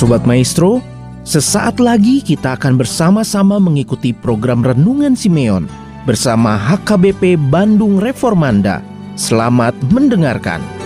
Sobat Maestro, sesaat lagi kita akan bersama-sama mengikuti program Renungan Simeon bersama HKBP Bandung Reformanda. Selamat mendengarkan.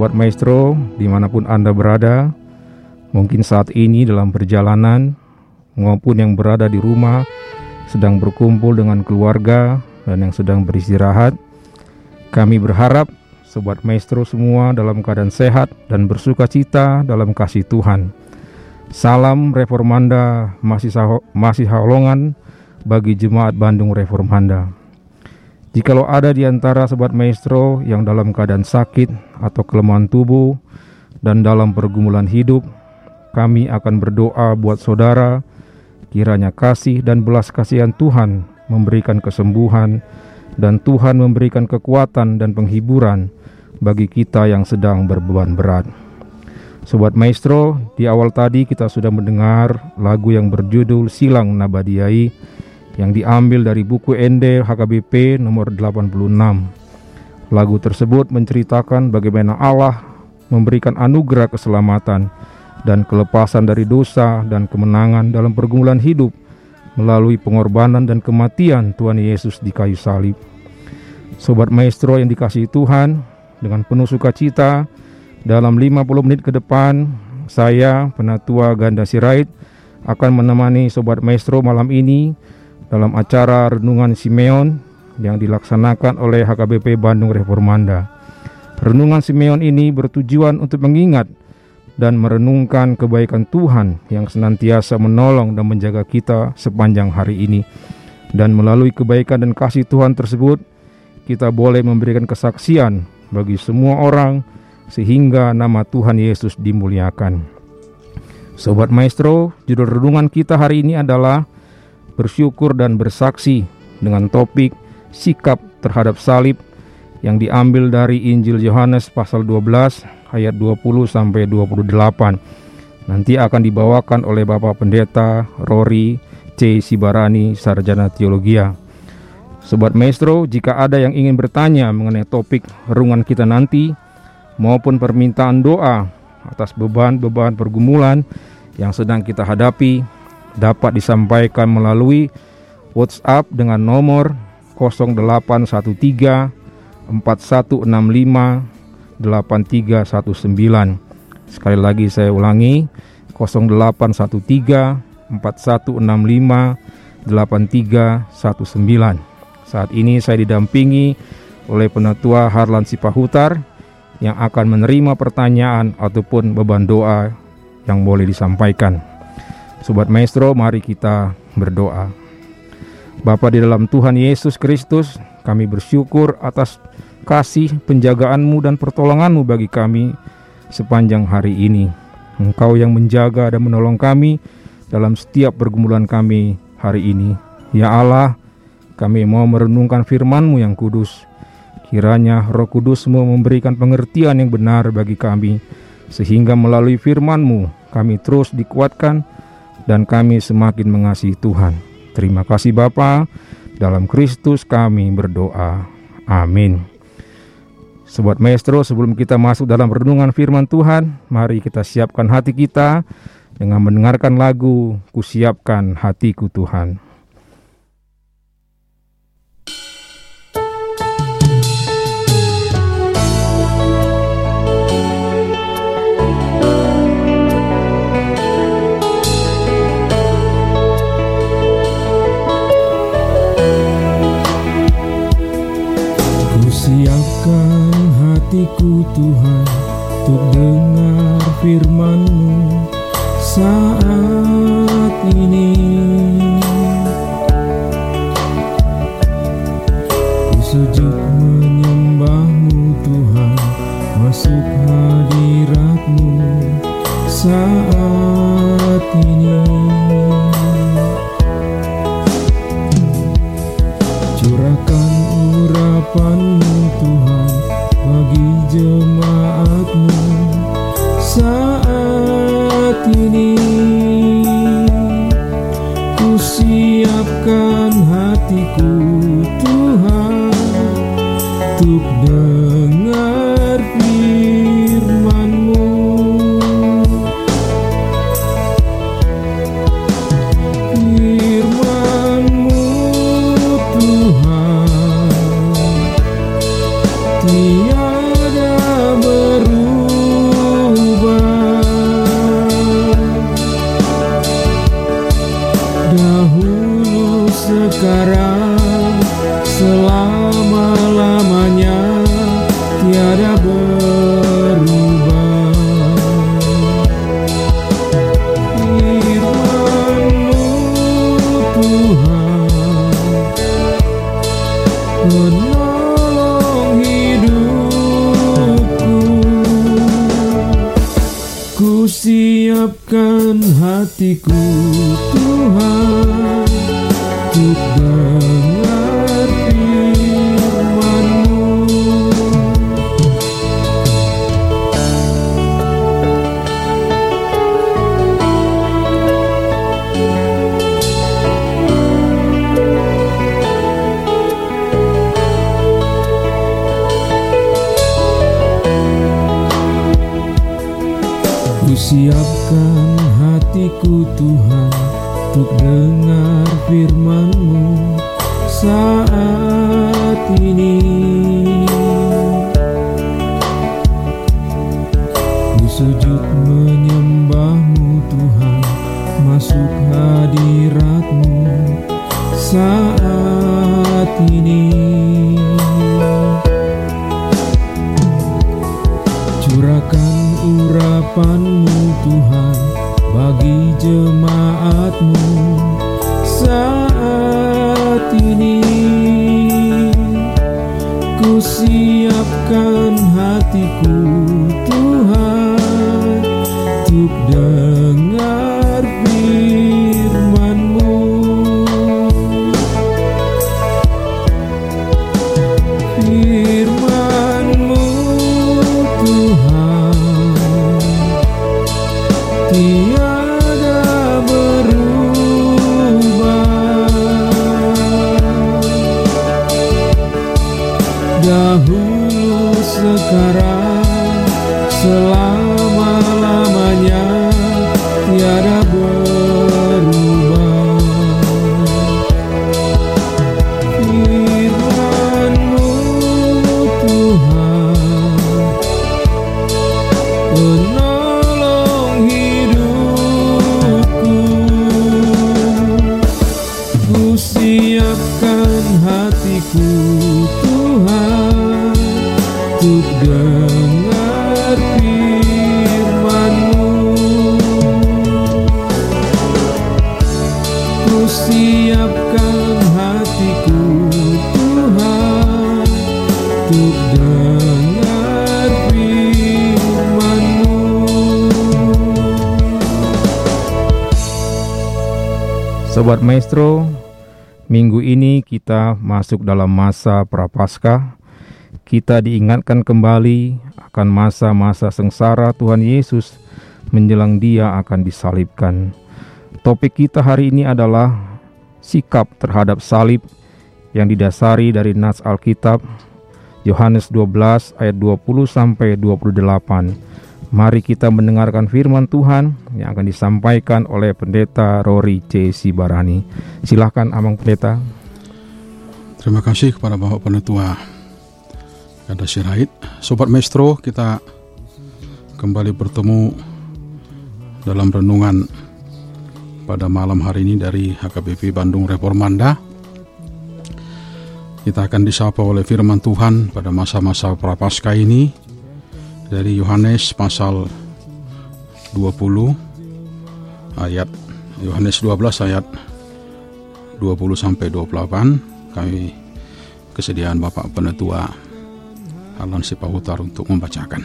Sobat Maestro di mana pun Anda berada Mungkin saat ini dalam perjalanan Maupun yang berada di rumah Sedang berkumpul dengan keluarga Dan yang sedang beristirahat Kami berharap Sobat Maestro semua dalam keadaan sehat Dan bersuka cita dalam kasih Tuhan. Salam Reformanda masih, masih halongan bagi Jemaat Bandung Reformanda Jikalau ada di antara sobat maestro yang dalam keadaan sakit atau kelemahan tubuh dan dalam pergumulan hidup, kami akan berdoa buat saudara, kiranya kasih dan belas kasihan Tuhan memberikan kesembuhan dan Tuhan memberikan kekuatan dan penghiburan bagi kita yang sedang berbeban berat. Sobat Maestro, di awal tadi kita sudah mendengar lagu yang berjudul Silang Nabadiai yang diambil dari buku Ende HKBP nomor 86. Lagu tersebut menceritakan bagaimana Allah memberikan anugerah keselamatan dan kelepasan dari dosa dan kemenangan dalam pergumulan hidup melalui pengorbanan dan kematian Tuhan Yesus di kayu salib. Sobat Maestro yang dikasihi Tuhan, dengan penuh sukacita, dalam 50 menit ke depan, saya, Penatua Ganda Sirait, akan menemani Sobat Maestro malam ini dalam acara Renungan Simeon yang dilaksanakan oleh HKBP Bandung Reformanda. Renungan Simeon ini bertujuan untuk mengingat dan merenungkan kebaikan Tuhan yang senantiasa menolong dan menjaga kita sepanjang hari ini. Dan melalui kebaikan dan kasih Tuhan tersebut, kita boleh memberikan kesaksian bagi semua orang sehingga nama Tuhan Yesus dimuliakan. Sobat Maestro, judul renungan kita hari ini adalah bersyukur dan bersaksi dengan topik sikap terhadap salib yang diambil dari Injil Yohanes pasal 12 ayat 20 sampai 28. Nanti akan dibawakan oleh Bapak Pendeta Rory C. Sibarani, Sarjana Teologia. Sobat Maestro, jika ada yang ingin bertanya mengenai topik renungan kita nanti maupun permintaan doa atas beban-beban pergumulan yang sedang kita hadapi dapat disampaikan melalui WhatsApp dengan nomor 0813 4165 8319. Sekali lagi saya ulangi 0813 4165 8319. Saat ini saya didampingi oleh penatua Harlan Sipahutar yang akan menerima pertanyaan ataupun beban doa yang boleh disampaikan. Sobat Maestro, mari kita berdoa. Bapa di dalam Tuhan Yesus Kristus, kami bersyukur atas kasih, penjagaanmu dan pertolonganmu bagi kami sepanjang hari ini. Engkau yang menjaga dan menolong kami dalam setiap pergumulan kami hari ini. Ya Allah, kami mau merenungkan firman-Mu yang kudus. Kiranya roh kudus-Mu memberikan pengertian yang benar bagi kami, sehingga melalui firman-Mu kami terus dikuatkan dan kami semakin mengasihi Tuhan. Terima kasih Bapa, dalam Kristus kami berdoa. Amin. Sobat Maestro, sebelum kita masuk dalam renungan firman Tuhan, mari kita siapkan hati kita dengan mendengarkan lagu Kusiapkan Hatiku Tuhan. Hatiku Tuhan Untuk dengar firman-Mu. Saat ini sekarang Sobat Maestro, minggu ini kita masuk dalam masa Prapaskah. Kita diingatkan kembali akan masa-masa sengsara Tuhan Yesus menjelang Dia akan disalibkan. Topik kita hari ini adalah sikap terhadap salib yang didasari dari nas Alkitab Yohanes 12 ayat 20 sampai 28. Mari kita mendengarkan firman Tuhan yang akan disampaikan oleh Pendeta Rory C. Sibarani. Silahkan Amang Pendeta. Terima kasih kepada Bapak Penetua Kada Sirait. Sobat Maestro, kita kembali bertemu dalam renungan pada malam hari ini dari HKBP Bandung Reformanda. Kita akan disapa oleh firman Tuhan pada masa-masa prapaskah ini dari Yohanes pasal 20 ayat Yohanes 12 ayat 20 sampai 28 kami kesediaan Bapak Penetua Alan Sipahutar untuk membacakan.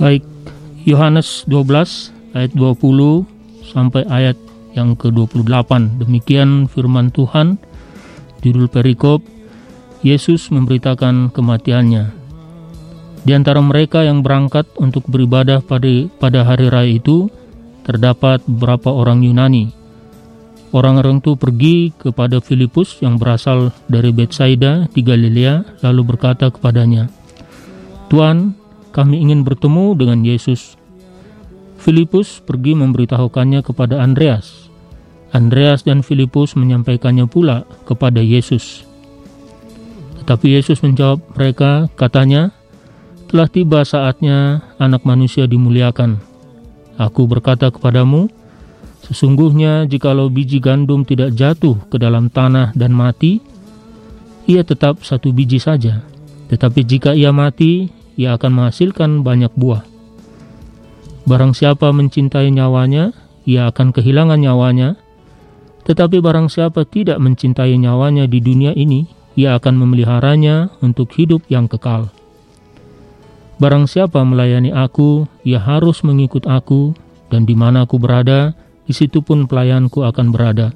Baik, Yohanes 12 ayat 20 sampai ayat yang ke-28. Demikian firman Tuhan. Judul perikop Yesus memberitakan kematiannya. Di antara mereka yang berangkat untuk beribadah pada pada hari raya itu terdapat beberapa orang Yunani. Orang-orang itu pergi kepada Filipus yang berasal dari Betsaida di Galilea lalu berkata kepadanya, "Tuan, kami ingin bertemu dengan Yesus." Filipus pergi memberitahukannya kepada Andreas. Andreas dan Filipus menyampaikannya pula kepada Yesus. Tetapi Yesus menjawab mereka, katanya, telah tiba saatnya anak manusia dimuliakan. Aku berkata kepadamu, sesungguhnya jikalau biji gandum tidak jatuh ke dalam tanah dan mati, ia tetap satu biji saja. Tetapi jika ia mati, ia akan menghasilkan banyak buah. Barang siapa mencintai nyawanya, ia akan kehilangan nyawanya. Tetapi barang siapa tidak mencintai nyawanya di dunia ini, ia akan memeliharanya untuk hidup yang kekal. Barang siapa melayani aku, ia harus mengikut aku, dan di mana aku berada, di situ pun pelayanku akan berada.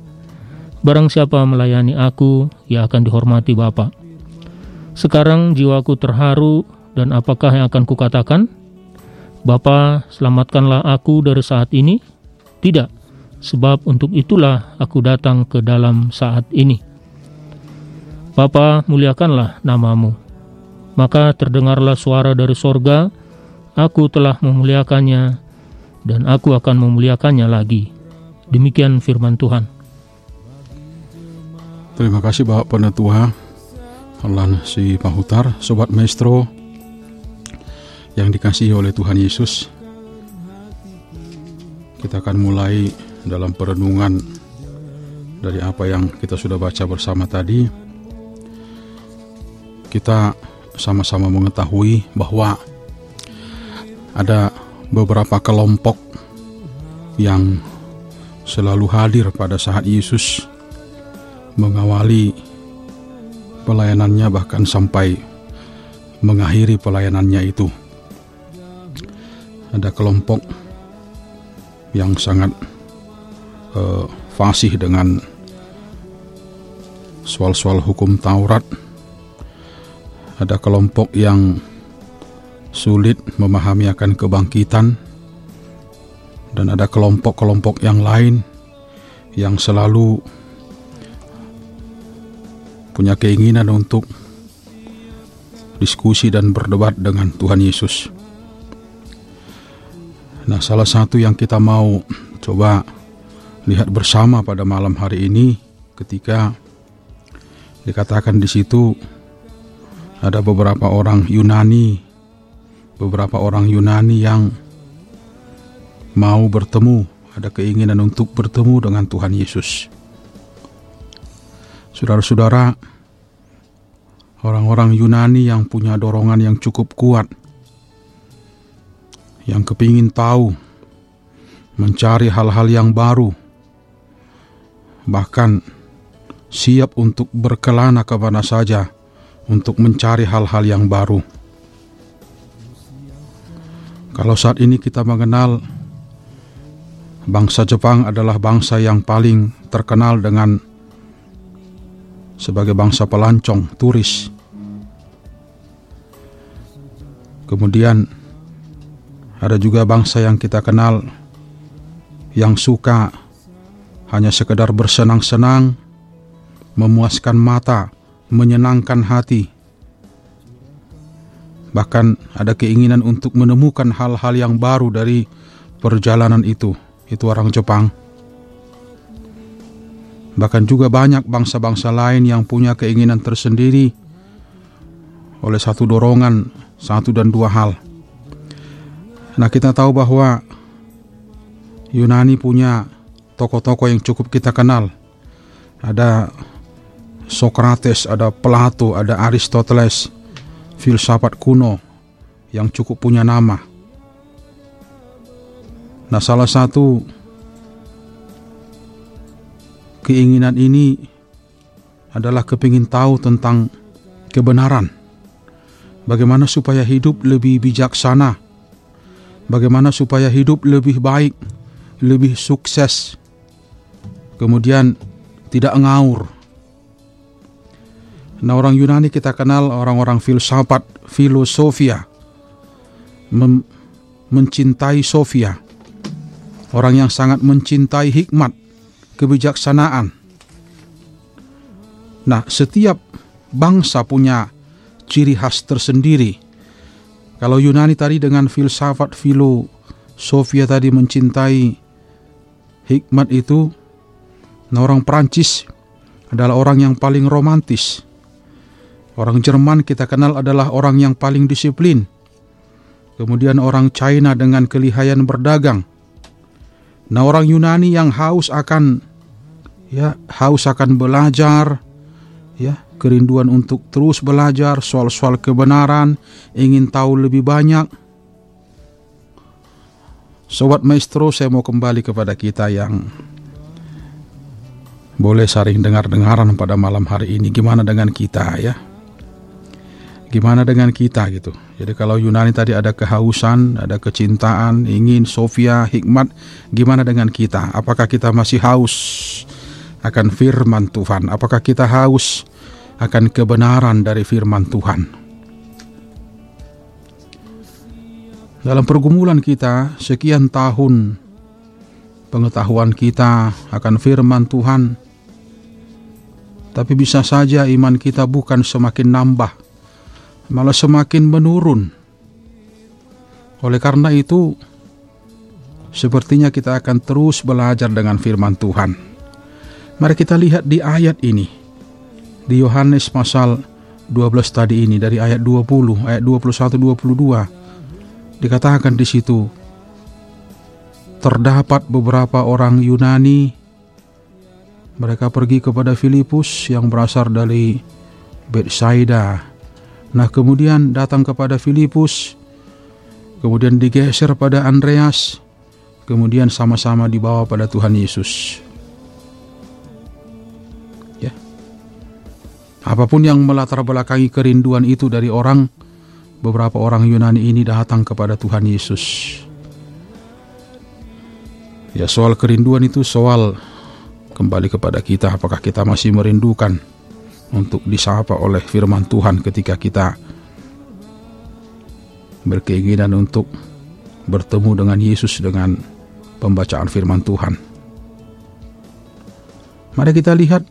Barang siapa melayani aku, ia akan dihormati Bapa. Sekarang jiwaku terharu, dan apakah yang akan kukatakan? Bapa, selamatkanlah aku dari saat ini? Tidak, sebab untuk itulah aku datang ke dalam saat ini. Bapa, muliakanlah namamu. Maka terdengarlah suara dari sorga, Aku telah memuliakannya dan aku akan memuliakannya lagi. Demikian firman Tuhan. Terima kasih Bapak Penetua Allah si Pahutar, Sobat Maestro yang dikasihi oleh Tuhan Yesus. Kita akan mulai dalam perenungan dari apa yang kita sudah baca bersama tadi. Kita sama-sama mengetahui bahwa ada beberapa kelompok yang selalu hadir pada saat Yesus mengawali pelayanannya bahkan sampai mengakhiri pelayanannya itu. Ada kelompok yang sangat uh, fasih dengan soal-soal hukum Taurat. Ada kelompok yang sulit memahami akan kebangkitan dan ada kelompok-kelompok yang lain yang selalu punya keinginan untuk diskusi dan berdebat dengan Tuhan Yesus. Nah, salah satu yang kita mau coba lihat bersama pada malam hari ini ketika dikatakan di situ ada beberapa orang Yunani beberapa orang Yunani yang mau bertemu, ada keinginan untuk bertemu dengan Tuhan Yesus. Saudara-saudara, orang-orang Yunani yang punya dorongan yang cukup kuat, yang kepingin tahu, mencari hal-hal yang baru, bahkan siap untuk berkelana ke mana saja untuk mencari hal-hal yang baru. Kalau saat ini kita mengenal bangsa Jepang adalah bangsa yang paling terkenal dengan sebagai bangsa pelancong, turis. Kemudian ada juga bangsa yang kita kenal yang suka hanya sekedar bersenang-senang, memuaskan mata, menyenangkan hati bahkan ada keinginan untuk menemukan hal-hal yang baru dari perjalanan itu. Itu orang Jepang. Bahkan juga banyak bangsa-bangsa lain yang punya keinginan tersendiri oleh satu dorongan, satu dan dua hal. Nah, kita tahu bahwa Yunani punya tokoh-tokoh yang cukup kita kenal. Ada Socrates, ada Plato, ada Aristoteles, filsafat kuno yang cukup punya nama. Nah, salah satu keinginan ini adalah kepingin tahu tentang kebenaran. Bagaimana supaya hidup lebih bijaksana? Bagaimana supaya hidup lebih baik, lebih sukses? Kemudian tidak ngaur, Nah orang Yunani kita kenal orang-orang filsafat, filosofia, mem mencintai Sofia, orang yang sangat mencintai hikmat, kebijaksanaan. Nah setiap bangsa punya ciri khas tersendiri. Kalau Yunani tadi dengan filsafat, filosofia tadi mencintai hikmat itu, nah orang Prancis adalah orang yang paling romantis Orang Jerman kita kenal adalah orang yang paling disiplin. Kemudian orang China dengan kelihayan berdagang. Nah, orang Yunani yang haus akan ya, haus akan belajar, ya, kerinduan untuk terus belajar soal-soal kebenaran, ingin tahu lebih banyak. Sobat Maestro, saya mau kembali kepada kita yang boleh saring dengar-dengaran pada malam hari ini. Gimana dengan kita ya? Gimana dengan kita gitu? Jadi kalau Yunani tadi ada kehausan, ada kecintaan, ingin Sofia, hikmat, gimana dengan kita? Apakah kita masih haus akan firman Tuhan? Apakah kita haus akan kebenaran dari firman Tuhan? Dalam pergumulan kita sekian tahun pengetahuan kita akan firman Tuhan tapi bisa saja iman kita bukan semakin nambah malah semakin menurun. Oleh karena itu, sepertinya kita akan terus belajar dengan firman Tuhan. Mari kita lihat di ayat ini. Di Yohanes pasal 12 tadi ini dari ayat 20, ayat 21 22 dikatakan di situ terdapat beberapa orang Yunani mereka pergi kepada Filipus yang berasal dari Betsaida. Nah, kemudian datang kepada Filipus, kemudian digeser pada Andreas, kemudian sama-sama dibawa pada Tuhan Yesus. Ya. Apa pun yang melatar belakangi kerinduan itu dari orang, beberapa orang Yunani ini datang kepada Tuhan Yesus. Ya, soal kerinduan itu soal kembali kepada kita apakah kita masih merindukan untuk disapa oleh firman Tuhan ketika kita berkeinginan untuk bertemu dengan Yesus dengan pembacaan firman Tuhan. Mari kita lihat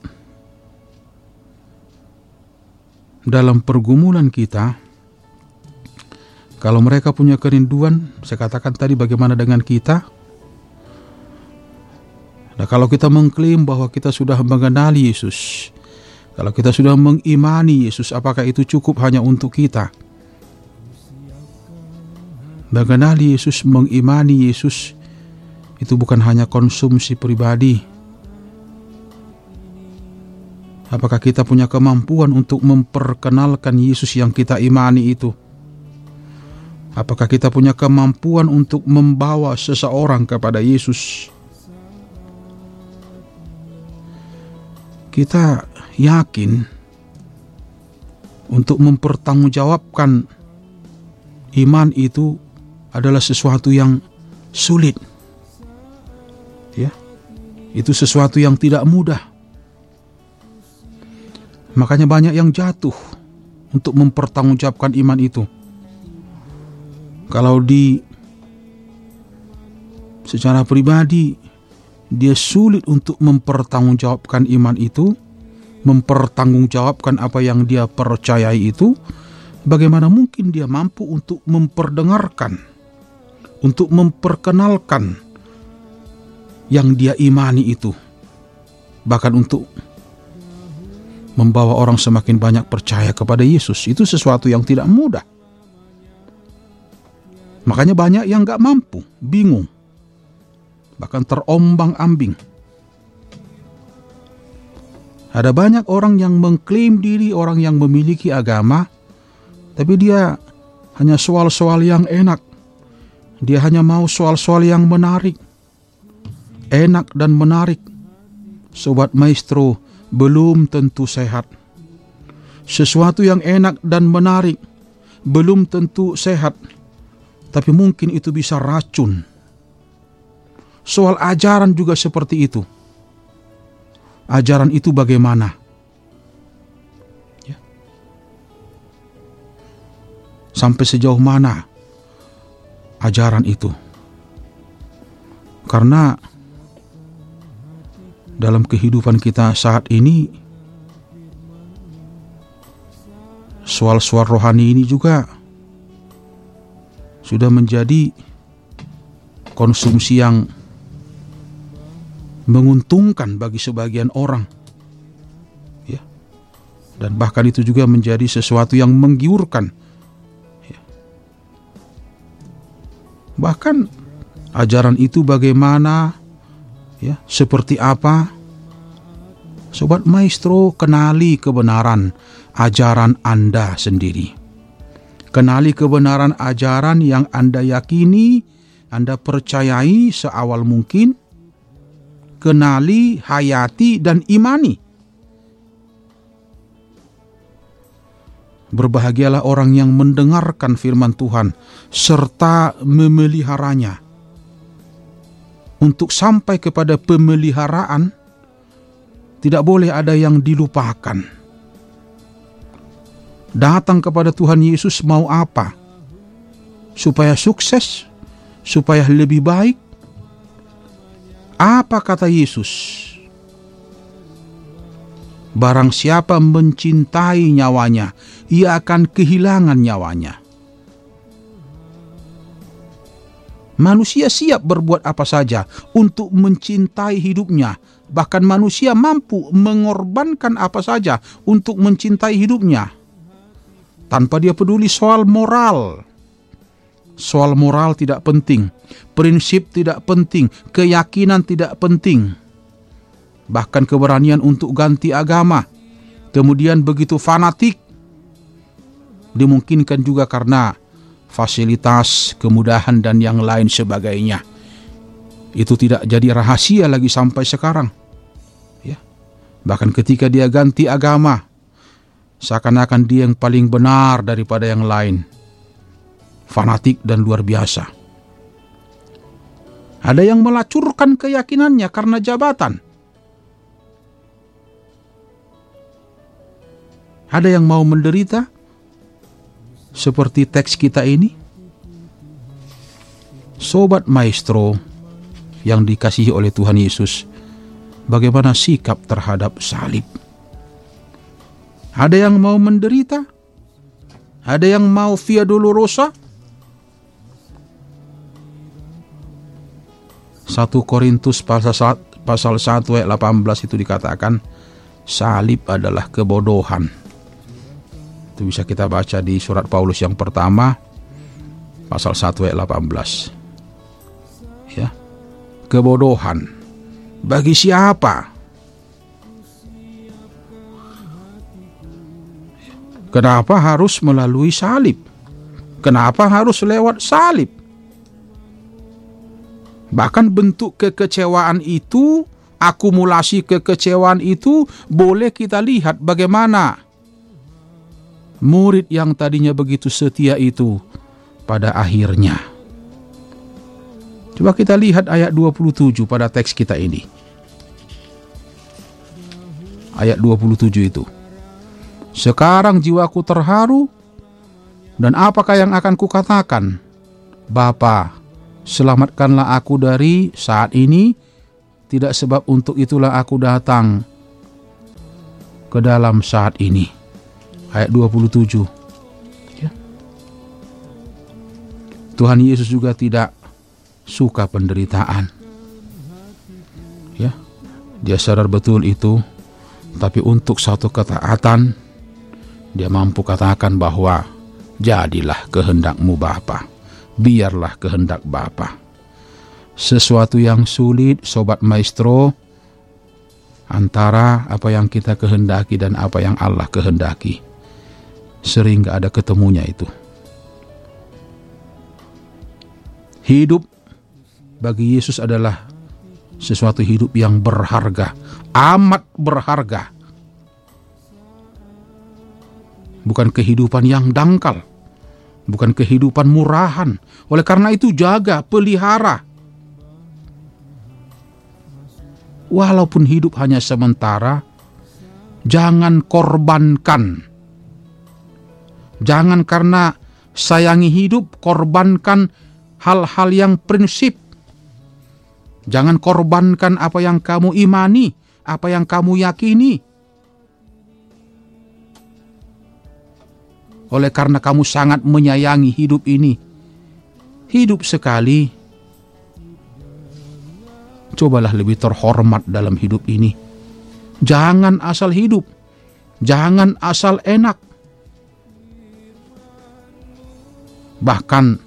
dalam pergumulan kita kalau mereka punya kerinduan, saya katakan tadi bagaimana dengan kita? Nah, kalau kita mengklaim bahwa kita sudah mengenali Yesus, kalau kita sudah mengimani Yesus, apakah itu cukup hanya untuk kita? Mengenali Yesus, mengimani Yesus, itu bukan hanya konsumsi pribadi. Apakah kita punya kemampuan untuk memperkenalkan Yesus yang kita imani itu? Apakah kita punya kemampuan untuk membawa seseorang kepada Yesus? kita yakin untuk mempertanggungjawabkan iman itu adalah sesuatu yang sulit. Ya. Itu sesuatu yang tidak mudah. Makanya banyak yang jatuh untuk mempertanggungjawabkan iman itu. Kalau di secara pribadi dia sulit untuk mempertanggungjawabkan iman itu, mempertanggungjawabkan apa yang dia percayai itu, bagaimana mungkin dia mampu untuk memperdengarkan, untuk memperkenalkan yang dia imani itu, bahkan untuk membawa orang semakin banyak percaya kepada Yesus. Itu sesuatu yang tidak mudah. Makanya banyak yang gak mampu, bingung bahkan terombang-ambing. Ada banyak orang yang mengklaim diri orang yang memiliki agama, tapi dia hanya soal-soal yang enak. Dia hanya mau soal-soal yang menarik. Enak dan menarik. Sobat maestro, belum tentu sehat. Sesuatu yang enak dan menarik belum tentu sehat, tapi mungkin itu bisa racun Soal ajaran juga seperti itu. Ajaran itu bagaimana? Ya. Sampai sejauh mana ajaran itu? Karena dalam kehidupan kita saat ini soal-soal rohani ini juga sudah menjadi konsumsi yang menguntungkan bagi sebagian orang. Ya. Dan bahkan itu juga menjadi sesuatu yang menggiurkan. Ya. Bahkan ajaran itu bagaimana ya, seperti apa? Sobat maestro, kenali kebenaran ajaran Anda sendiri. Kenali kebenaran ajaran yang Anda yakini, Anda percayai seawal mungkin, kenali, hayati, dan imani. Berbahagialah orang yang mendengarkan firman Tuhan serta memeliharanya. Untuk sampai kepada pemeliharaan, tidak boleh ada yang dilupakan. Datang kepada Tuhan Yesus mau apa? Supaya sukses, supaya lebih baik, apa kata Yesus? Barang siapa mencintai nyawanya, ia akan kehilangan nyawanya. Manusia siap berbuat apa saja untuk mencintai hidupnya. Bahkan manusia mampu mengorbankan apa saja untuk mencintai hidupnya. Tanpa dia peduli soal moral. Soal moral tidak penting, prinsip tidak penting, keyakinan tidak penting. Bahkan keberanian untuk ganti agama. Kemudian begitu fanatik. Dimungkinkan juga karena fasilitas, kemudahan dan yang lain sebagainya. Itu tidak jadi rahasia lagi sampai sekarang. Ya. Bahkan ketika dia ganti agama, seakan-akan dia yang paling benar daripada yang lain. Fanatik dan luar biasa. Ada yang melacurkan keyakinannya karena jabatan. Ada yang mau menderita seperti teks kita ini? Sobat maestro yang dikasihi oleh Tuhan Yesus, bagaimana sikap terhadap salib? Ada yang mau menderita? Ada yang mau via dolorosa? 1 Korintus pasal 1 pasal 1 ayat 18 itu dikatakan salib adalah kebodohan itu bisa kita baca di surat Paulus yang pertama pasal 1 ayat 18. Ya. Kebodohan bagi siapa? Kenapa harus melalui salib? Kenapa harus lewat salib? Bahkan bentuk kekecewaan itu, akumulasi kekecewaan itu boleh kita lihat bagaimana murid yang tadinya begitu setia itu pada akhirnya. Coba kita lihat ayat 27 pada teks kita ini. Ayat 27 itu. Sekarang jiwaku terharu dan apakah yang akan kukatakan? Bapa, selamatkanlah aku dari saat ini, tidak sebab untuk itulah aku datang ke dalam saat ini ayat 27. Ya. Tuhan Yesus juga tidak suka penderitaan. Ya. Dia sadar betul itu, tapi untuk satu ketaatan dia mampu katakan bahwa jadilah kehendakmu Bapa, biarlah kehendak Bapa. Sesuatu yang sulit, sobat maestro, antara apa yang kita kehendaki dan apa yang Allah kehendaki sering gak ada ketemunya itu. Hidup bagi Yesus adalah sesuatu hidup yang berharga, amat berharga. Bukan kehidupan yang dangkal, bukan kehidupan murahan. Oleh karena itu jaga, pelihara. Walaupun hidup hanya sementara, jangan korbankan Jangan karena sayangi hidup, korbankan hal-hal yang prinsip. Jangan korbankan apa yang kamu imani, apa yang kamu yakini. Oleh karena kamu sangat menyayangi hidup ini, hidup sekali, cobalah lebih terhormat dalam hidup ini. Jangan asal hidup, jangan asal enak, bahkan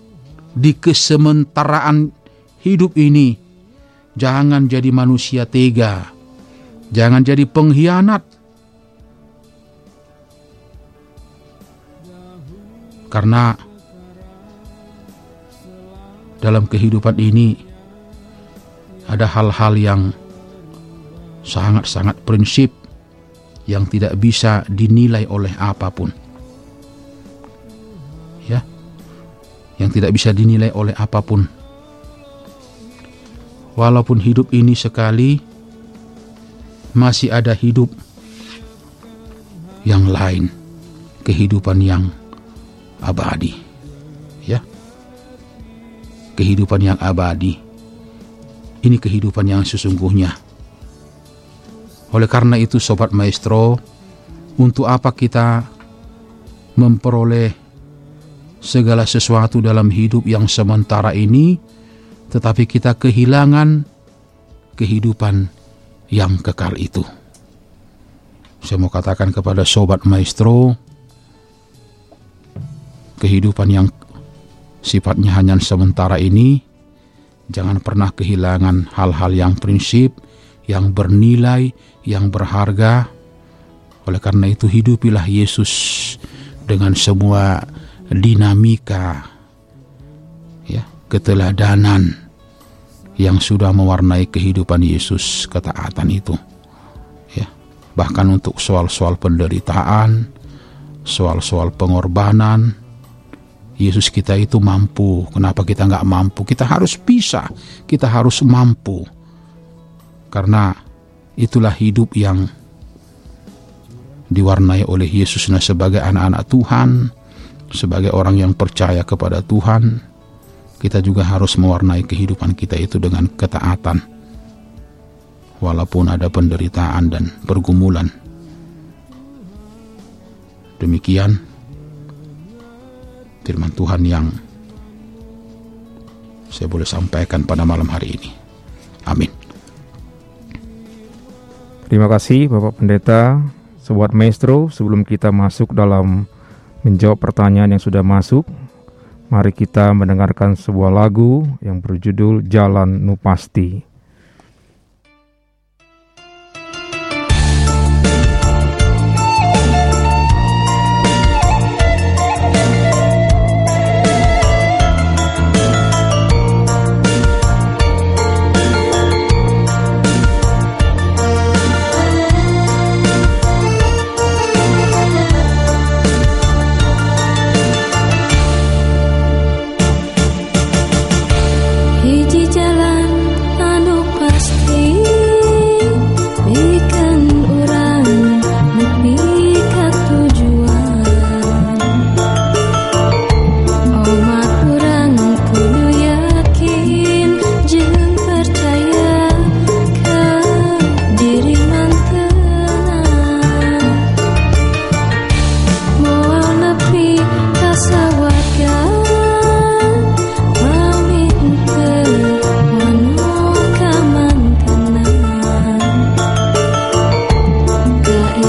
di kesementaraan hidup ini jangan jadi manusia tega. Jangan jadi pengkhianat karena dalam kehidupan ini ada hal-hal yang sangat-sangat prinsip yang tidak bisa dinilai oleh apa pun. yang tidak bisa dinilai oleh apa pun. Walaupun hidup ini sekali, masih ada hidup yang lain, kehidupan yang abadi. Ya. Kehidupan yang abadi. Ini kehidupan yang sesungguhnya. Oleh karena itu sobat maestro, untuk apa kita memperoleh segala sesuatu dalam hidup yang sementara ini tetapi kita kehilangan kehidupan yang kekal itu. Saya mau katakan kepada sobat maestro, kehidupan yang sifatnya hanya sementara ini, jangan pernah kehilangan hal-hal yang prinsip, yang bernilai, yang berharga. Oleh karena itu hidupilah Yesus dengan semua dinamika, ya, keteladanan yang sudah mewarnai kehidupan Yesus ketaatan itu. Ya, bahkan untuk soal-soal penderitaan, soal-soal pengorbanan, Yesus kita itu mampu. Kenapa kita nggak mampu? Kita harus bisa. Kita harus mampu. Karena itulah hidup yang diwarnai oleh Yesus nah sebagai anak-anak Tuhan, sebagai orang yang percaya kepada Tuhan, kita juga harus mewarnai kehidupan kita itu dengan ketaatan. Walaupun ada penderitaan dan pergumulan. Demikian firman Tuhan yang saya boleh sampaikan pada malam hari ini. Amin. Terima kasih Bapak Pendeta, Sobat Maestro, sebelum kita masuk dalam menjawab pertanyaan yang sudah masuk, mari kita mendengarkan sebuah lagu yang berjudul Jalan Nupasti. Hiji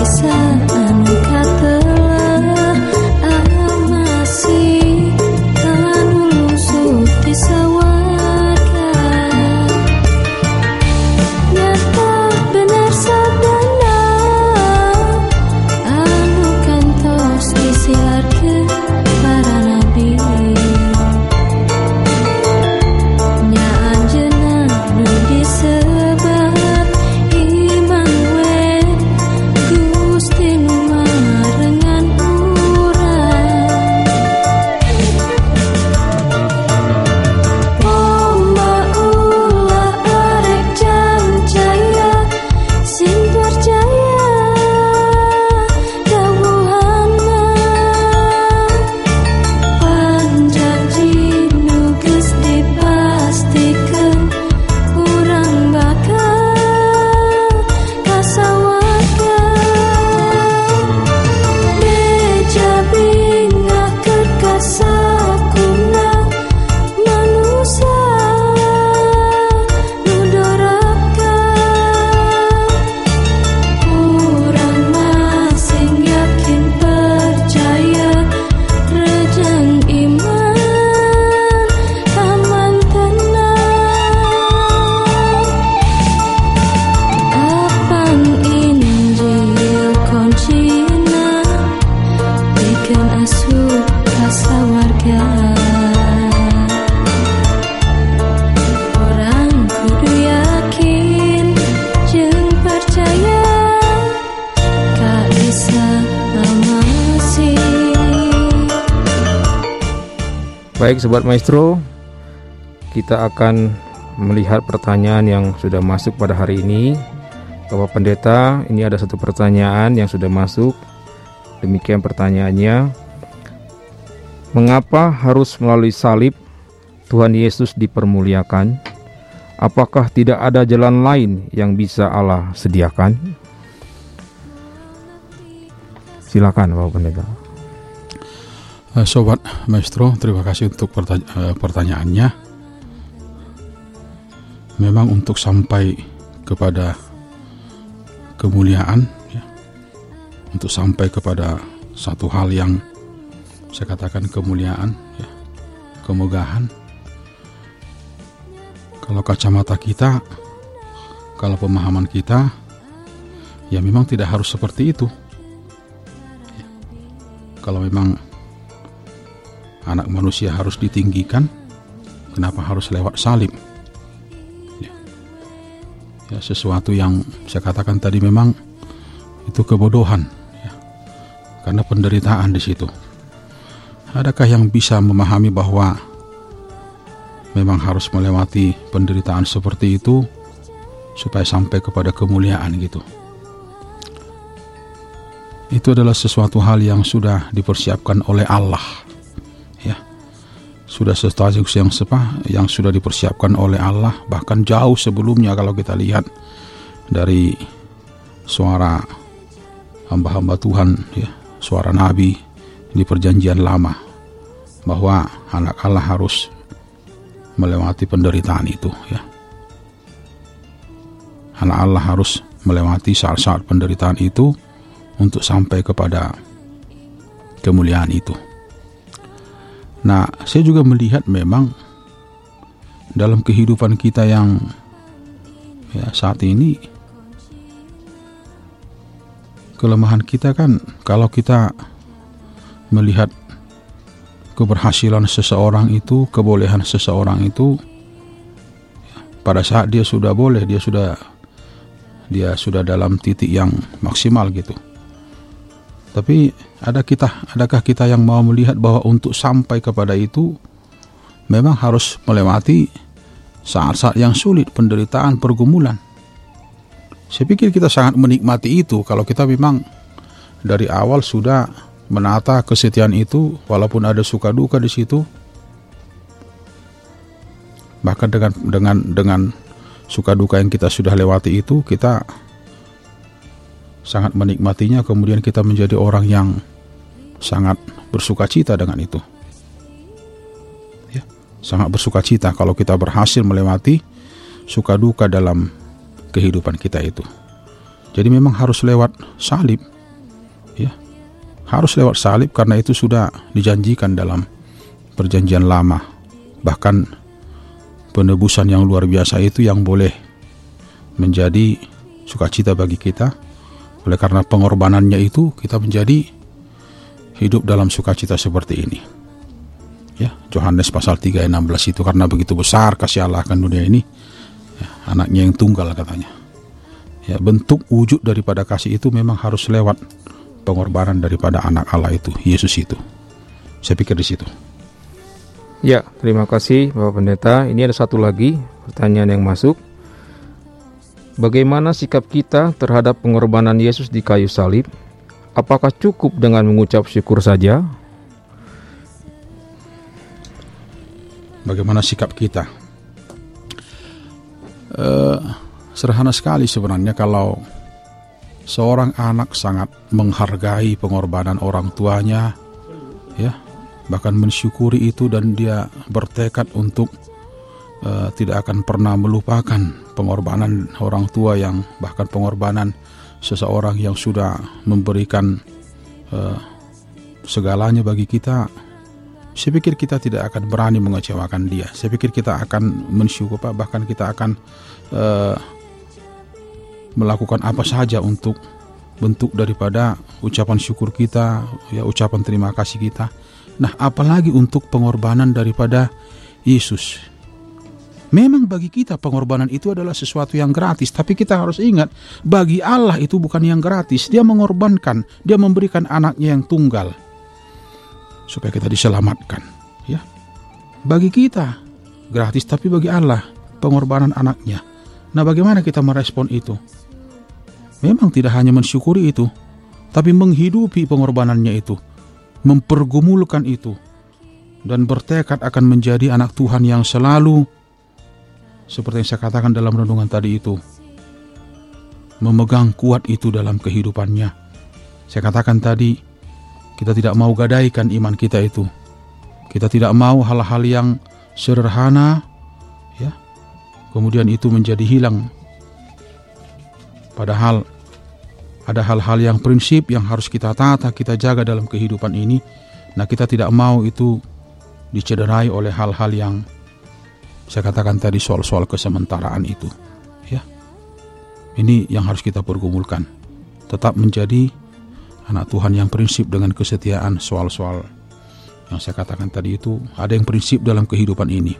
세상 Baik Sobat Maestro, kita akan melihat pertanyaan yang sudah masuk pada hari ini. Bapak Pendeta, ini ada satu pertanyaan yang sudah masuk. Demikian pertanyaannya. Mengapa harus melalui salib Tuhan Yesus dipermuliakan? Apakah tidak ada jalan lain yang bisa Allah sediakan? Silakan Bapak Pendeta. Eh, Sobat Maestro, terima kasih untuk eh, pertanyaannya. memang untuk sampai kepada kemuliaan ya, untuk sampai kepada satu hal yang saya katakan kemuliaan ya, kemegahan kalau kacamata kita kalau pemahaman kita ya memang tidak harus seperti itu Ya. kalau memang anak manusia harus ditinggikan kenapa harus lewat salib ya. ya sesuatu yang saya katakan tadi memang itu kebodohan ya. karena penderitaan di situ adakah yang bisa memahami bahwa memang harus melewati penderitaan seperti itu supaya sampai kepada kemuliaan gitu itu adalah sesuatu hal yang sudah dipersiapkan oleh Allah sudah sesuatu yang sepah yang sudah dipersiapkan oleh Allah bahkan jauh sebelumnya kalau kita lihat dari suara hamba-hamba Tuhan ya suara nabi di perjanjian lama bahwa anak Allah harus melewati penderitaan itu ya anak Allah harus melewati saat-saat penderitaan itu untuk sampai kepada kemuliaan itu. Nah, saya juga melihat memang dalam kehidupan kita yang ya saat ini kelemahan kita kan kalau kita melihat keberhasilan seseorang itu, kebolehan seseorang itu pada saat dia sudah boleh, dia sudah dia sudah dalam titik yang maksimal gitu. Tapi ada kita, adakah kita yang mau melihat bahwa untuk sampai kepada itu memang harus melewati saat-saat yang sulit, penderitaan, pergumulan. Saya pikir kita sangat menikmati itu kalau kita memang dari awal sudah menata kesetiaan itu walaupun ada suka duka di situ. Bahkan dengan dengan dengan suka duka yang kita sudah lewati itu kita sangat menikmatinya kemudian kita menjadi orang yang sangat bersuka cita dengan itu. Ya sangat bersuka cita kalau kita berhasil melewati suka duka dalam kehidupan kita itu. Jadi memang harus lewat salib. Ya harus lewat salib karena itu sudah dijanjikan dalam perjanjian lama. Bahkan penebusan yang luar biasa itu yang boleh menjadi sukacita bagi kita oleh karena pengorbanannya itu kita menjadi hidup dalam sukacita seperti ini. Ya, Yohanes pasal 3 ayat 16 itu karena begitu besar kasih Allah akan dunia ini, ya, anaknya yang tunggal katanya. Ya, bentuk wujud daripada kasih itu memang harus lewat pengorbanan daripada anak Allah itu, Yesus itu. Saya pikir di situ. Ya, terima kasih Bapak Pendeta. Ini ada satu lagi pertanyaan yang masuk. Bagaimana sikap kita terhadap pengorbanan Yesus di kayu salib? Apakah cukup dengan mengucap syukur saja? Bagaimana sikap kita? Eh, sederhana sekali sebenarnya kalau seorang anak sangat menghargai pengorbanan orang tuanya, ya, bahkan mensyukuri itu dan dia bertekad untuk uh, tidak akan pernah melupakan pengorbanan orang tua yang bahkan pengorbanan seseorang yang sudah memberikan uh, segalanya bagi kita. Saya pikir kita tidak akan berani mengecewakan dia. Saya pikir kita akan mensyukur bahkan kita akan uh, melakukan apa saja untuk bentuk daripada ucapan syukur kita, ya ucapan terima kasih kita. Nah, apalagi untuk pengorbanan daripada Yesus. Memang bagi kita pengorbanan itu adalah sesuatu yang gratis, tapi kita harus ingat bagi Allah itu bukan yang gratis. Dia mengorbankan, dia memberikan anaknya yang tunggal supaya kita diselamatkan, ya. Bagi kita gratis, tapi bagi Allah pengorbanan anaknya. Nah, bagaimana kita merespon itu? Memang tidak hanya mensyukuri itu, tapi menghidupi pengorbanannya itu, mempergumulkan itu, dan bertekad akan menjadi anak Tuhan yang selalu, seperti yang saya katakan dalam renungan tadi itu, memegang kuat itu dalam kehidupannya. Saya katakan tadi, kita tidak mau gadaikan iman kita itu. Kita tidak mau hal-hal yang sederhana, ya, kemudian itu menjadi hilang. Padahal ada hal-hal yang prinsip yang harus kita tata, kita jaga dalam kehidupan ini. Nah, kita tidak mau itu dicederai oleh hal-hal yang saya katakan tadi soal-soal kesementaraan itu. Ya. Ini yang harus kita pergumulkan. Tetap menjadi anak Tuhan yang prinsip dengan kesetiaan soal-soal yang saya katakan tadi itu ada yang prinsip dalam kehidupan ini.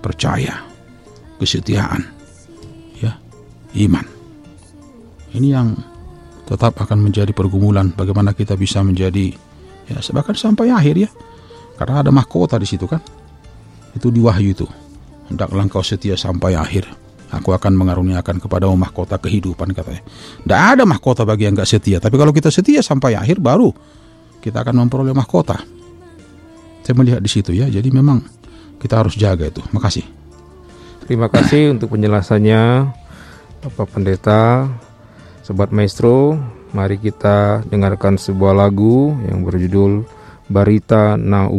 Percaya, kesetiaan, ya, iman. Ini yang tetap akan menjadi pergumulan bagaimana kita bisa menjadi ya bahkan sampai akhir ya. Karena ada mahkota di situ kan. Itu di wahyu itu. Hendaklah engkau setia sampai akhir. Aku akan mengaruniakan kepada mahkota kehidupan katanya. Tidak ada mahkota bagi yang gak setia. Tapi kalau kita setia sampai akhir baru kita akan memperoleh mahkota. Saya melihat di situ ya. Jadi memang kita harus jaga itu. Makasih. Terima kasih untuk penjelasannya Bapak Pendeta, Sobat Maestro. Mari kita dengarkan sebuah lagu yang berjudul Barita Na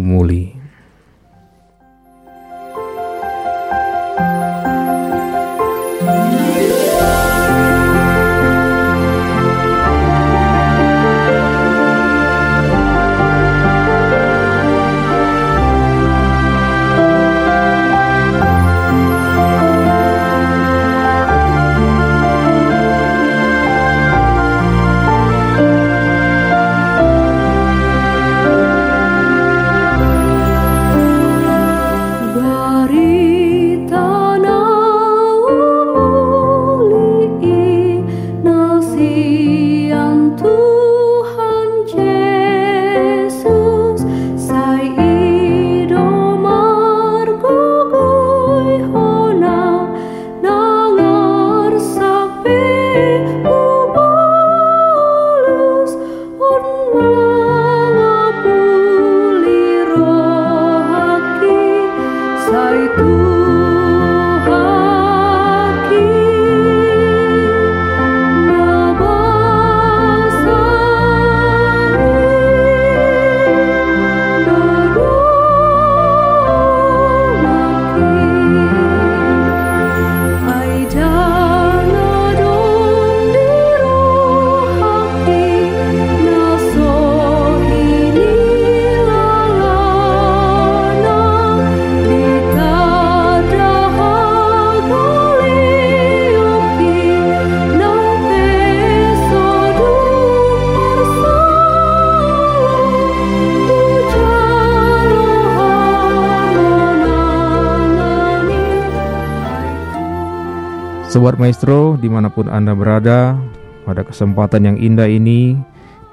Sobat Maestro, di mana pun Anda berada, pada kesempatan yang indah ini,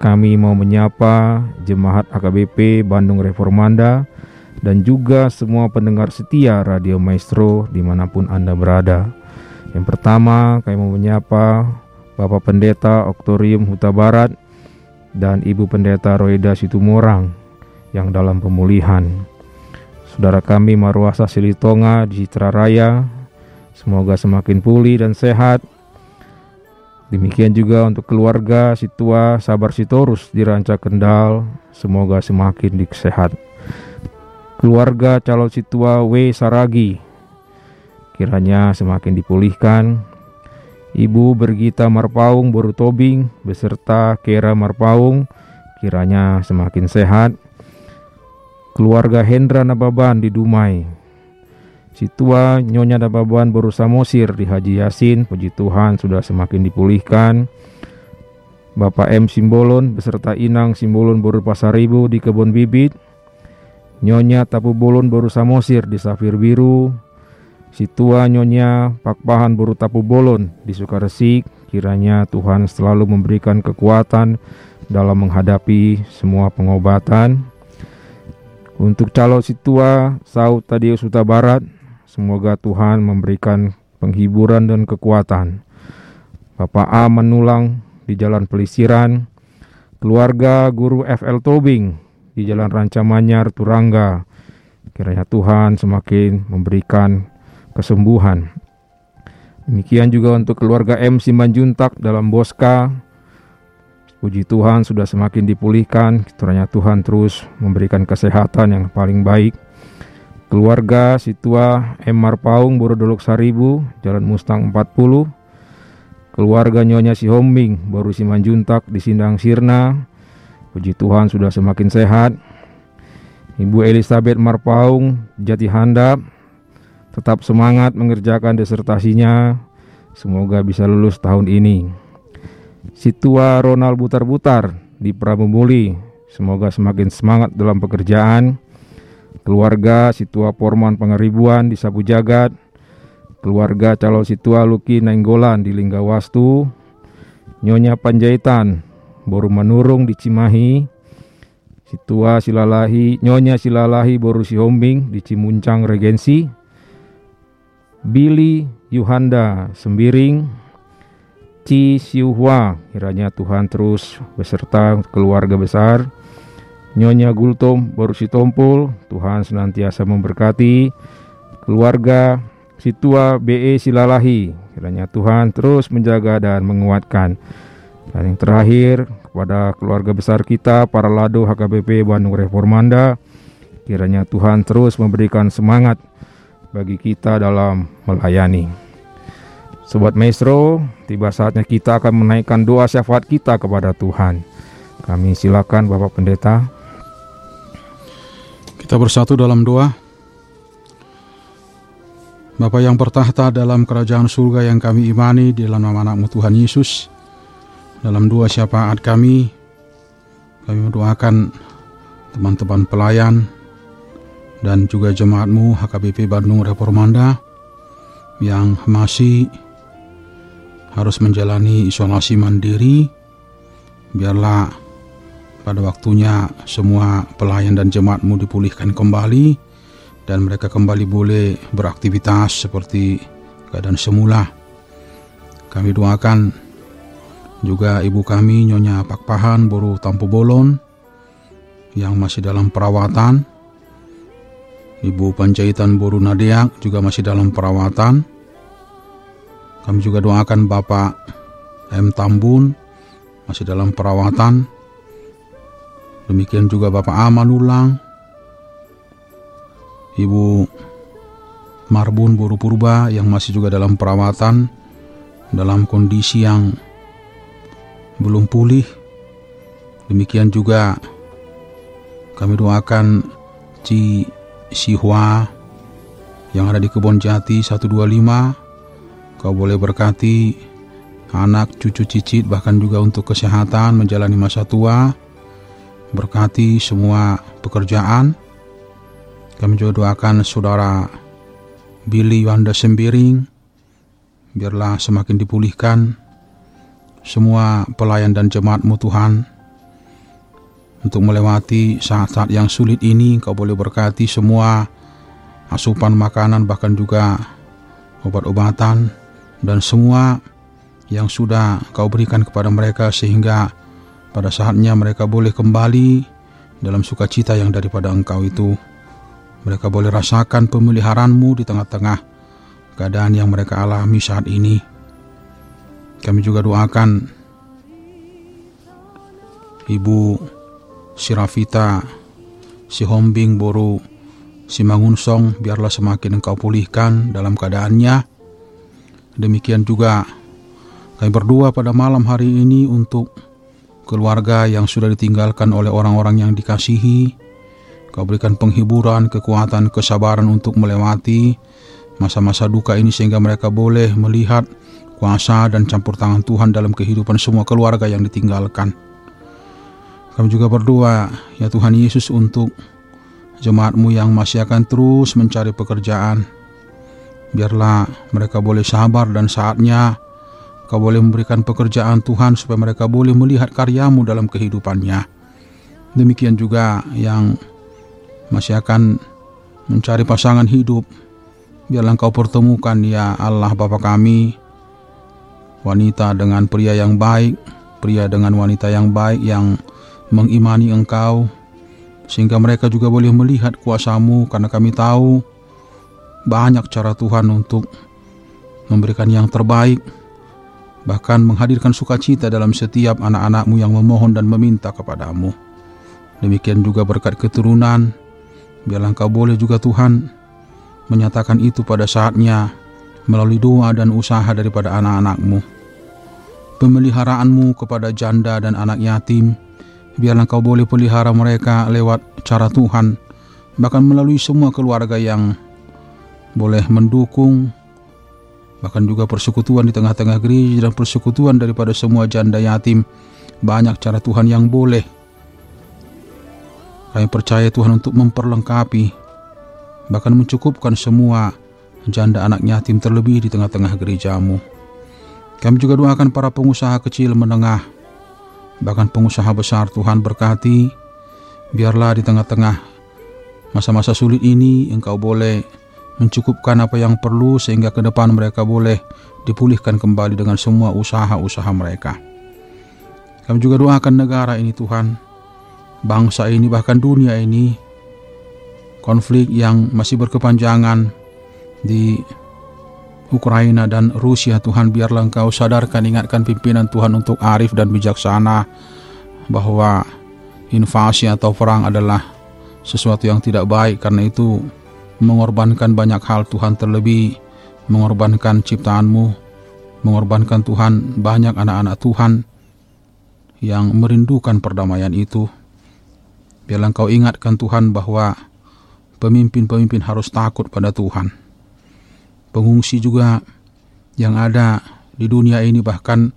kami mau menyapa Jemaat AKBP Bandung Reformanda dan juga semua pendengar setia Radio Maestro di mana pun Anda berada. Yang pertama, kami mau menyapa Bapak Pendeta Oktorium Huta Barat dan Ibu Pendeta Roida Situmorang yang dalam pemulihan. Saudara kami Marwasa Silitonga di Citra Raya Semoga semakin pulih dan sehat. Demikian juga untuk keluarga Situa Sabar Sitorus di Ranca Kendal, semoga semakin disehat. Keluarga calon Situa W Saragi, kiranya semakin dipulihkan. Ibu Bergita Marpaung Boru Tobing beserta Kera Marpaung, kiranya semakin sehat. Keluarga Hendra Nababan di Dumai, Situa Nyonya Dababan baru Samosir di Haji Yasin, puji Tuhan sudah semakin dipulihkan. Bapak M Simbolon beserta Inang Simbolon baru Pasaribu di Kebun Bibit. Nyonya Tapu Bolon baru Samosir di Safir Biru. Situa Nyonya Pakpahan baru Tapu Bolon di Sukaresik. Kiranya Tuhan selalu memberikan kekuatan dalam menghadapi semua pengobatan. Untuk calon situa Saud Tadius Huta Barat, Semoga Tuhan memberikan penghiburan dan kekuatan. Bapak A menulang di Jalan Pelisiran, keluarga guru FL Tobing di Jalan Rancamanyar Turangga. Kiranya Tuhan semakin memberikan kesembuhan. Demikian juga untuk keluarga M Simanjuntak dalam Boska. Puji Tuhan sudah semakin dipulihkan. Kiranya Tuhan terus memberikan kesehatan yang paling baik. Keluarga Situa M. Marpaung Borodolok Saribu Jalan Mustang 40 Keluarga Nyonya Si Hombing Baru Simanjuntak di Sindang Sirna. Puji Tuhan sudah semakin sehat. Ibu Elizabeth Marpaung Jati Handap Tetap semangat mengerjakan disertasinya. Semoga bisa lulus tahun ini. Situa Ronald Butar-Butar di Pramubuli Semoga semakin semangat dalam pekerjaan keluarga Situa Porman Pengeribuan di Sabu Jagat, keluarga calon Situa Luki Nainggolan di Linggawastu, Nyonya Panjaitan Boru Manurung di Cimahi, Situa Silalahi, Nyonya Silalahi Boru Sihombing di Cimuncang Regensi, Billy Yuhanda Sembiring, Ci Siuhua, kiranya Tuhan terus beserta keluarga besar, Nyonya Gultom baru si Tompul, Tuhan senantiasa memberkati keluarga Situa BE Silalahi. Kiranya Tuhan terus menjaga dan menguatkan. Dan yang terakhir kepada keluarga besar kita para lado HKBP Bandung Reformanda, kiranya Tuhan terus memberikan semangat bagi kita dalam melayani. Sobat Maestro, tiba saatnya kita akan menaikkan doa syafaat kita kepada Tuhan. Kami silakan Bapak Pendeta. Kita bersatu dalam doa. Bapa yang bertahta dalam kerajaan surga yang kami imani di dalam nama anakmu Tuhan Yesus. Dalam dua syafaat kami, kami mendoakan teman-teman pelayan dan juga jemaatmu HKBP Bandung Reformanda yang masih harus menjalani isolasi mandiri. Biarlah pada waktunya semua pelayan dan jemaatmu dipulihkan kembali dan mereka kembali boleh beraktivitas seperti keadaan semula. Kami doakan juga ibu kami Nyonya Pakpahan Boru Tampu Bolon yang masih dalam perawatan. Ibu Panjaitan Boru Nadeak juga masih dalam perawatan. Kami juga doakan Bapak M. Tambun masih dalam perawatan. Demikian juga Bapak Amanulang, Ibu Marbun Boru Purba yang masih juga dalam perawatan dalam kondisi yang belum pulih. Demikian juga kami doakan Ci Sihwa yang ada di Kebon Jati 125. Kau boleh berkati anak, cucu, cicit, bahkan juga untuk kesehatan menjalani masa tua berkati semua pekerjaan. Kami juga doakan saudara Billy Wanda Sembiring, biarlah semakin dipulihkan semua pelayan dan jemaatmu Tuhan. Untuk melewati saat-saat yang sulit ini, kau boleh berkati semua asupan makanan bahkan juga obat-obatan dan semua yang sudah kau berikan kepada mereka sehingga pada saatnya mereka boleh kembali dalam sukacita yang daripada engkau itu. Mereka boleh rasakan pemeliharaanmu di tengah-tengah keadaan yang mereka alami saat ini. Kami juga doakan Ibu Sirafita, si Hombing Boru, si Mangunsong, biarlah semakin engkau pulihkan dalam keadaannya. Demikian juga kami berdua pada malam hari ini untuk keluarga yang sudah ditinggalkan oleh orang-orang yang dikasihi. Kau berikan penghiburan, kekuatan, kesabaran untuk melewati masa-masa duka ini sehingga mereka boleh melihat kuasa dan campur tangan Tuhan dalam kehidupan semua keluarga yang ditinggalkan. Kami juga berdoa, ya Tuhan Yesus untuk jemaatmu yang masih akan terus mencari pekerjaan. Biarlah mereka boleh sabar dan saatnya Kau boleh memberikan pekerjaan Tuhan supaya mereka boleh melihat karyamu dalam kehidupannya. Demikian juga yang masih akan mencari pasangan hidup. Biarlah engkau pertemukan ya Allah Bapa kami. Wanita dengan pria yang baik. Pria dengan wanita yang baik yang mengimani engkau. Sehingga mereka juga boleh melihat kuasamu karena kami tahu banyak cara Tuhan untuk memberikan yang terbaik bahkan menghadirkan sukacita dalam setiap anak-anakmu yang memohon dan meminta kepadamu. Demikian juga berkat keturunan, biarlah engkau boleh juga Tuhan menyatakan itu pada saatnya melalui doa dan usaha daripada anak-anakmu. Pemeliharaanmu kepada janda dan anak yatim, biarlah kau boleh pelihara mereka lewat cara Tuhan, bahkan melalui semua keluarga yang boleh mendukung, bahkan juga persekutuan di tengah-tengah gereja dan persekutuan daripada semua janda yatim. Banyak cara Tuhan yang boleh. Kami percaya Tuhan untuk memperlengkapi, bahkan mencukupkan semua janda anak yatim terlebih di tengah-tengah gerejamu. Kami juga doakan para pengusaha kecil menengah, bahkan pengusaha besar Tuhan berkati, biarlah di tengah-tengah masa-masa sulit ini engkau boleh mencukupkan apa yang perlu sehingga ke depan mereka boleh dipulihkan kembali dengan semua usaha-usaha mereka. Kami juga doakan negara ini Tuhan, bangsa ini bahkan dunia ini, konflik yang masih berkepanjangan di Ukraina dan Rusia Tuhan biarlah engkau sadarkan ingatkan pimpinan Tuhan untuk arif dan bijaksana bahwa invasi atau perang adalah sesuatu yang tidak baik karena itu mengorbankan banyak hal Tuhan terlebih mengorbankan ciptaanmu mengorbankan Tuhan banyak anak-anak Tuhan yang merindukan perdamaian itu. Biarlah engkau ingatkan Tuhan bahwa pemimpin-pemimpin harus takut pada Tuhan. Pengungsi juga yang ada di dunia ini bahkan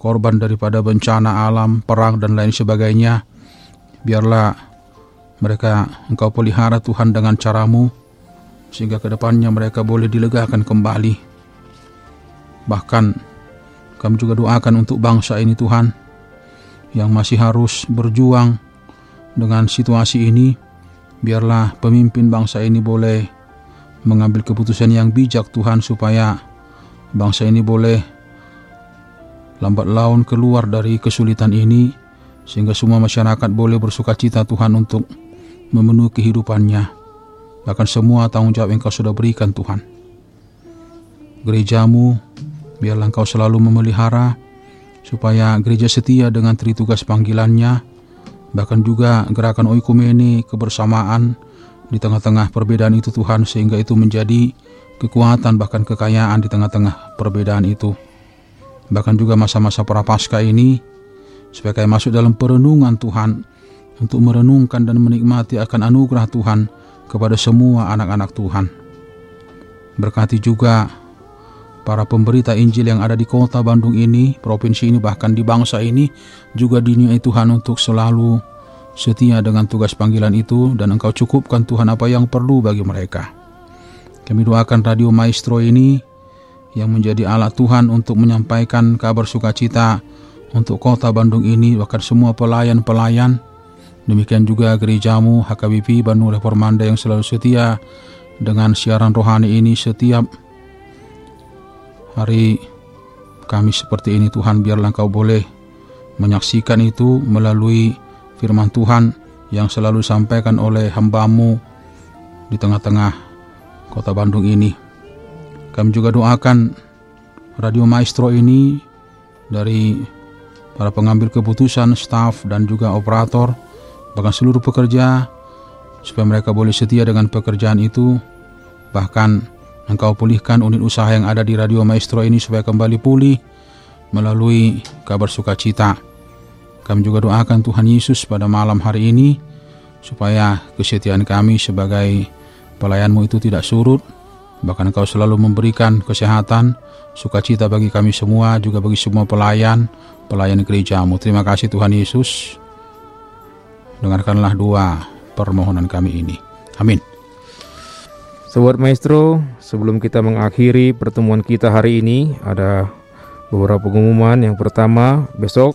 korban daripada bencana alam, perang dan lain sebagainya. Biarlah mereka engkau pelihara Tuhan dengan caramu sehingga ke depannya mereka boleh dilegakan kembali. Bahkan kami juga doakan untuk bangsa ini Tuhan yang masih harus berjuang dengan situasi ini. Biarlah pemimpin bangsa ini boleh mengambil keputusan yang bijak Tuhan supaya bangsa ini boleh lambat laun keluar dari kesulitan ini sehingga semua masyarakat boleh bersuka cita Tuhan untuk memenuhi kehidupannya bahkan semua tanggung jawab yang kau sudah berikan Tuhan gerejamu biarlah engkau selalu memelihara supaya gereja setia dengan tritugas panggilannya bahkan juga gerakan oikumene kebersamaan di tengah-tengah perbedaan itu Tuhan sehingga itu menjadi kekuatan bahkan kekayaan di tengah-tengah perbedaan itu. Bahkan juga masa-masa prapaskah ini supaya masuk dalam perenungan Tuhan untuk merenungkan dan menikmati akan anugerah Tuhan kepada semua anak-anak Tuhan. Berkati juga para pemberita Injil yang ada di kota Bandung ini, provinsi ini bahkan di bangsa ini juga dinilai Tuhan untuk selalu setia dengan tugas panggilan itu dan engkau cukupkan Tuhan apa yang perlu bagi mereka. Kami doakan Radio Maestro ini yang menjadi alat Tuhan untuk menyampaikan kabar sukacita untuk kota Bandung ini bahkan semua pelayan-pelayan demikian juga gerejamu HKBP Bandung Reformanda yang selalu setia dengan siaran rohani ini setiap hari kami seperti ini Tuhan biarlah engkau boleh menyaksikan itu melalui firman Tuhan yang selalu disampaikan oleh hambamu di tengah-tengah kota Bandung ini. Kami juga doakan Radio Maestro ini dari para pengambil keputusan, staf dan juga operator, bahkan seluruh pekerja, supaya mereka boleh setia dengan pekerjaan itu, bahkan engkau pulihkan unit usaha yang ada di Radio Maestro ini supaya kembali pulih melalui kabar sukacita kami juga doakan Tuhan Yesus pada malam hari ini supaya kesetiaan kami sebagai pelayanmu itu tidak surut. Bahkan Engkau selalu memberikan kesehatan, sukacita bagi kami semua, juga bagi semua pelayan, pelayan gerejamu. Terima kasih Tuhan Yesus. Dengarkanlah dua permohonan kami ini. Amin. Sobat Maestro, sebelum kita mengakhiri pertemuan kita hari ini, ada beberapa pengumuman. Yang pertama, besok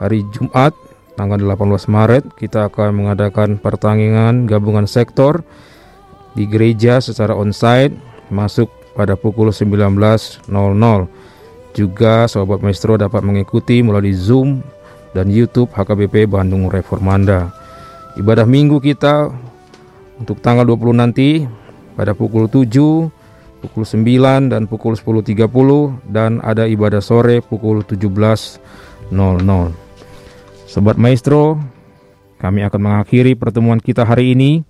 hari Jumat tanggal 18 Maret kita akan mengadakan pertandingan gabungan sektor di gereja secara onsite masuk pada pukul 19.00. Juga Sobat Maestro dapat mengikuti melalui Zoom dan YouTube HKBP Bandung Reformanda. Ibadah minggu kita untuk tanggal 20 nanti pada pukul 7, pukul 9 dan pukul 10.30 dan ada ibadah sore pukul 17.00. Sobat Maestro, kami akan mengakhiri pertemuan kita hari ini.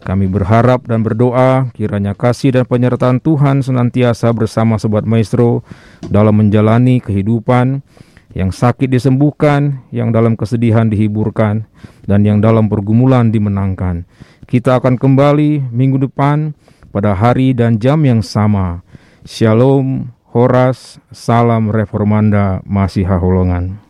Kami berharap dan berdoa kiranya kasih dan penyertaan Tuhan senantiasa bersama Sobat Maestro dalam menjalani kehidupan yang sakit disembuhkan, yang dalam kesedihan dihiburkan, dan yang dalam pergumulan dimenangkan. Kita akan kembali minggu depan pada hari dan jam yang sama. Shalom, Horas, salam reformanda, masih haholongan.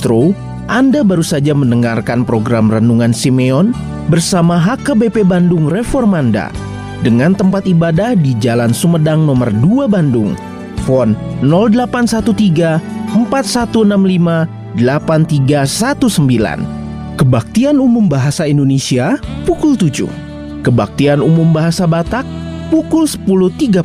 Maestro, Anda baru saja mendengarkan program Renungan Simeon bersama HKBP Bandung Reformanda dengan tempat ibadah di Jalan Sumedang nomor 2 Bandung. Fon 0813 4165 8319. Kebaktian Umum Bahasa Indonesia pukul 7. Kebaktian Umum Bahasa Batak pukul 10.30.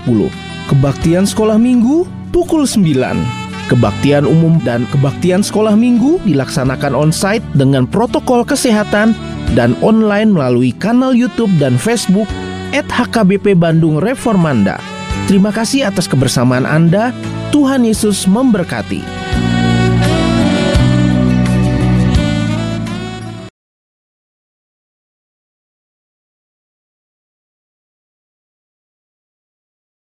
Kebaktian Sekolah Minggu pukul 9. Kebaktian umum dan kebaktian sekolah minggu dilaksanakan on-site dengan protokol kesehatan dan online melalui kanal YouTube dan Facebook @HKBP Bandung Reformanda. Terima kasih atas kebersamaan Anda. Tuhan Yesus memberkati.